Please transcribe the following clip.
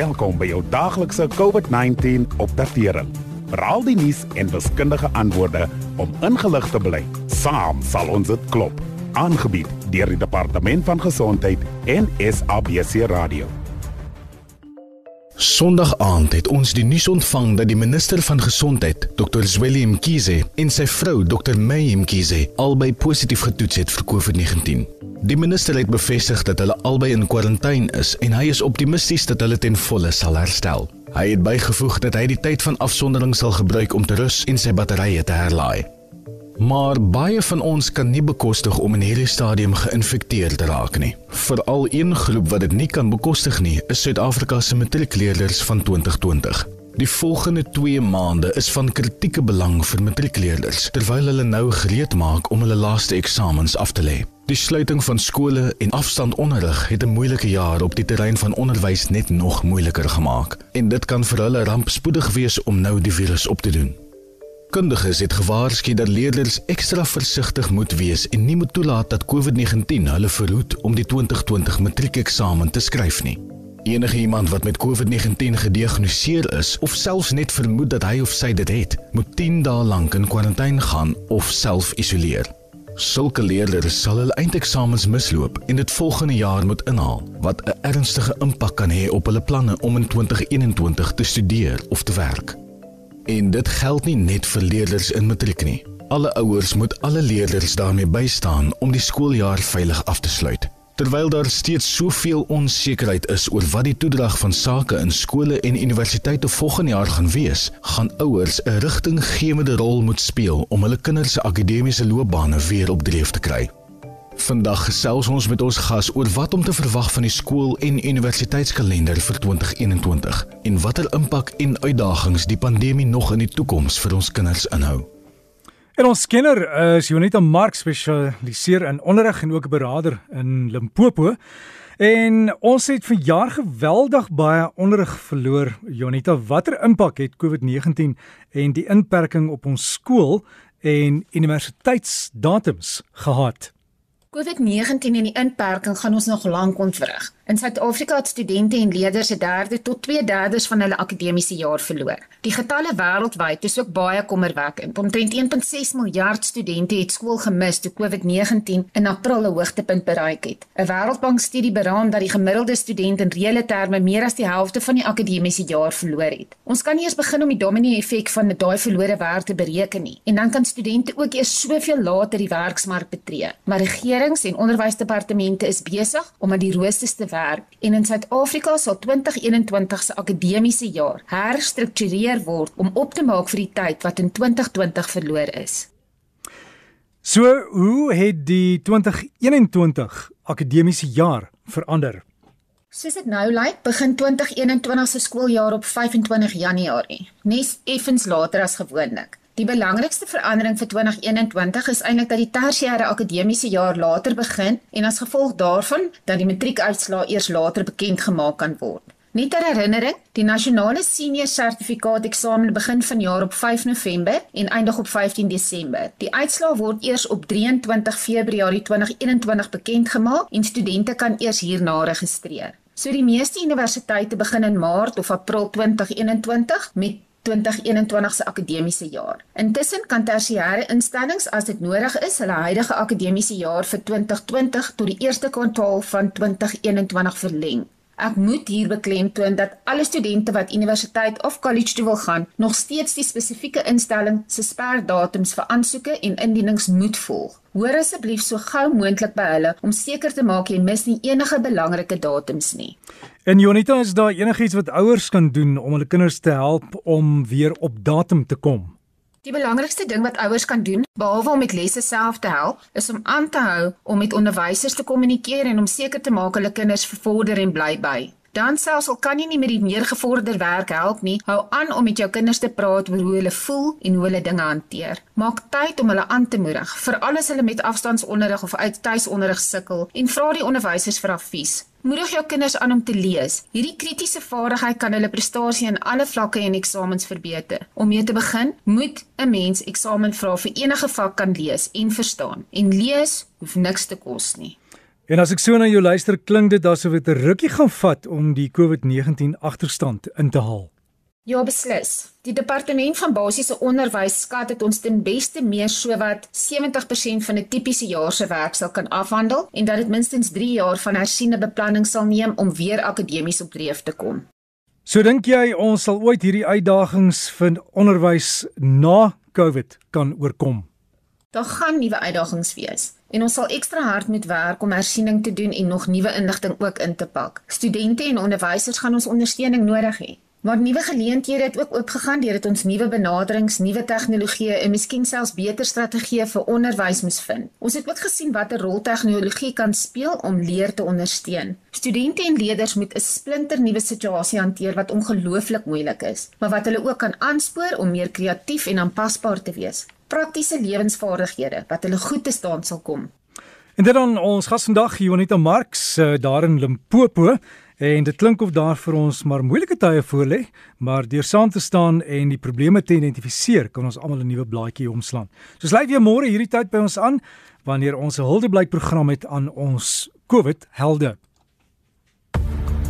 Welkom by jou daaglikse COVID-19 opdatering. Raal die nuus en wiskundige antwoorde om ingelig te bly. Saam sal ons dit klop. Aangebied deur die Departement van Gesondheid en SABC Radio. Sondag aand het ons die nuus ontvang dat die minister van gesondheid, Dr. Zweli Mkhize, en sy vrou, Dr. May Mkhize, albei positief getoets het vir COVID-19. Die minister het bevestig dat hulle albei in kwarantyne is en hy is optimisties dat hulle ten volle sal herstel. Hy het bygevoeg dat hy die tyd van afsondering sal gebruik om te rus en sy batterye te herlaai. Maar baie van ons kan nie bekostig om in hierdie stadium geïnfekteer te raak nie. Veral een groep wat dit nie kan bekostig nie, is Suid-Afrika se matriekleerders van 2020. Die volgende 2 maande is van kritieke belang vir matriekleerders terwyl hulle nou gereed maak om hulle laaste eksamens af te lê. Die sluiting van skole en afstandonderrig het 'n moeilike jaar op die terrein van onderwys net nog moeiliker gemaak en dit kan vir hulle rampspoedig wees om nou die virus op te doen. Kundiges het gewaarsku dat leerders ekstra versigtig moet wees en nie moet toelaat dat COVID-19 hulle verhoed om die 2020 matriekeksamen te skryf nie. Enige iemand wat met COVID-19 gediagnoseer is of selfs net vermoed dat hy of sy dit het, moet 10 dae lank in kwarantyne gaan of self-isoleer. Sulke leerders sal hulle eindeksamens misloop en dit volgende jaar moet inhaal, wat 'n ernstige impak kan hê op hulle planne om in 2021 te studeer of te werk. En dit geld nie net vir leerders in matriek nie. Alle ouers moet alle leerders daarmee bystaan om die skooljaar veilig af te sluit. Terwyl daar steeds soveel onsekerheid is oor wat die toedrag van sake in skole en universiteite volgende jaar gaan wees, gaan ouers 'n rigtinggewende rol moet speel om hulle kinders se akademiese loopbane weer op dreef te kry. Vandag gesels ons met ons gas oor wat om te verwag van die skool en universiteitskalender vir 2021 en watter impak en uitdagings die pandemie nog in die toekoms vir ons kinders inhou. En ons kenner is Jonita Mark spesialiseer in onderrig en ook 'n beraader in Limpopo. En ons het vir jaar geweldig baie onderrig verloor. Jonita, watter impak het COVID-19 en die inperking op ons skool en universiteitsdatums gehad? COVID-19 en die inperking gaan ons nog lank ontwrig. In Suid-Afrika het studente en leerders 'n derde tot 2/3 van hulle akademiese jaar verloor. Die getalle wêreldwyd is ook baie kommerwekkend. Omtrent 1.6 miljard studente het skool gemis toe COVID-19 in April 'n hoogtepunt bereik het. 'n Wêreldbank-studie beraam dat die gemiddelde student in reële terme meer as die helfte van die akademiese jaar verloor het. Ons kan nie eens begin om die domino-effek van daai verlore werk te bereken nie. En dan kan studente ook eers soveel later die werksmark betree. Maar regerings en onderwysdepartemente is besig om aan die roosters te werk en in Suid-Afrika sal 2021 se akademiese jaar herstruktureer word om op te maak vir die tyd wat in 2020 verloor is. So, hoe het die 2021 akademiese jaar verander? Soos dit nou lyk, begin 2021 se skooljaar op 25 Januarie, nes effens later as gewoonlik. Die belangrikste verandering vir 2021 is eintlik dat die tersiêre akademiese jaar later begin en as gevolg daarvan dat die matriekuitslae eers later bekend gemaak kan word. Net ter herinnering, die nasionale senior sertifikaat eksamen begin vanjaar op 5 November en eindig op 15 Desember. Die uitslae word eers op 23 Februarie 2021 bekend gemaak en studente kan eers hierna registreer. So die meeste universiteite begin in Maart of April 2021 met 2021 se akademiese jaar. Intussen kan tersiêre instellings as dit nodig is, hulle huidige akademiese jaar vir 2020 tot die eerste kwartaal van 2021 verleng. Ek moet hier beklemtoon dat alle studente wat universiteit of college toe wil gaan, nog steeds die spesifieke instelling se sperdatums vir aansoeke en indienings moet volg. Hoor asseblief so gou moontlik by hulle om seker te maak jy mis nie enige belangrike datums nie. En Jonita, is daar enigiets wat ouers kan doen om hulle kinders te help om weer op datum te kom? Die belangrikste ding wat ouers kan doen, behalwe om met lesse self te help, is om aan te hou om met onderwysers te kommunikeer en om seker te maak hulle kinders vervorder en bly by. Dan selfs al kan jy nie met die meer gevorderde werk help nie, hou aan om met jou kinders te praat oor hoe hulle voel en hoe hulle dinge hanteer. Maak tyd om hulle aan te moedig, veral as hulle met afstandsonderrig of uit tuisonderrig sukkel en vra die onderwysers vir advies. Moedig jou kinders aan om te lees. Hierdie kritiese vaardigheid kan hulle prestasie in alle vlakke en eksamens verbeter. Om mee te begin, moet 'n mens eksamenvrae vir enige vak kan lees en verstaan. En lees hoef niks te kos nie. En as ek so na jou luister, klink dit asof dit 'n rukkie gaan vat om die COVID-19 agterstand in te haal. Ja, beslis. Die departement van basiese onderwys skat dit ons ten beste meer sowat 70% van 'n tipiese jaar se werk sal kan afhandel en dat dit minstens 3 jaar van hersiene beplanning sal neem om weer akademies op dreef te kom. So dink jy ons sal ooit hierdie uitdagings vir onderwys na COVID kan oorkom? Daar gaan nuwe uitdagings wees en ons sal ekstra hard moet werk om hersiening te doen en nog nuwe inligting ook in te pak. Studente en onderwysers gaan ons ondersteuning nodig hê. Maar nuwe geleenthede het ook oopgegaan deurdat ons nuwe benaderings, nuwe tegnologieë en miskien selfs beter strategieë vir onderwys moes vind. Ons het ook gesien watter rol tegnologie kan speel om leer te ondersteun. Studente en leerders moet 'n splinter nuwe situasie hanteer wat ongelooflik moeilik is, maar wat hulle ook kan aanspoor om meer kreatief en aanpasbaar te wees. Praktiese lewensvaardighede wat hulle goed te staan sal kom. En dit dan ons gas vandag Jonita Marx uh, daar in Limpopo en dit klink of daar vir ons maar moeilike tye voorlê, maar deur saam te staan en die probleme te identifiseer, kan ons almal 'n nuwe blaadjie oomslaan. So sluit weer môre hierdie tyd by ons aan wanneer ons 'n huldeblyk program het aan ons COVID helde.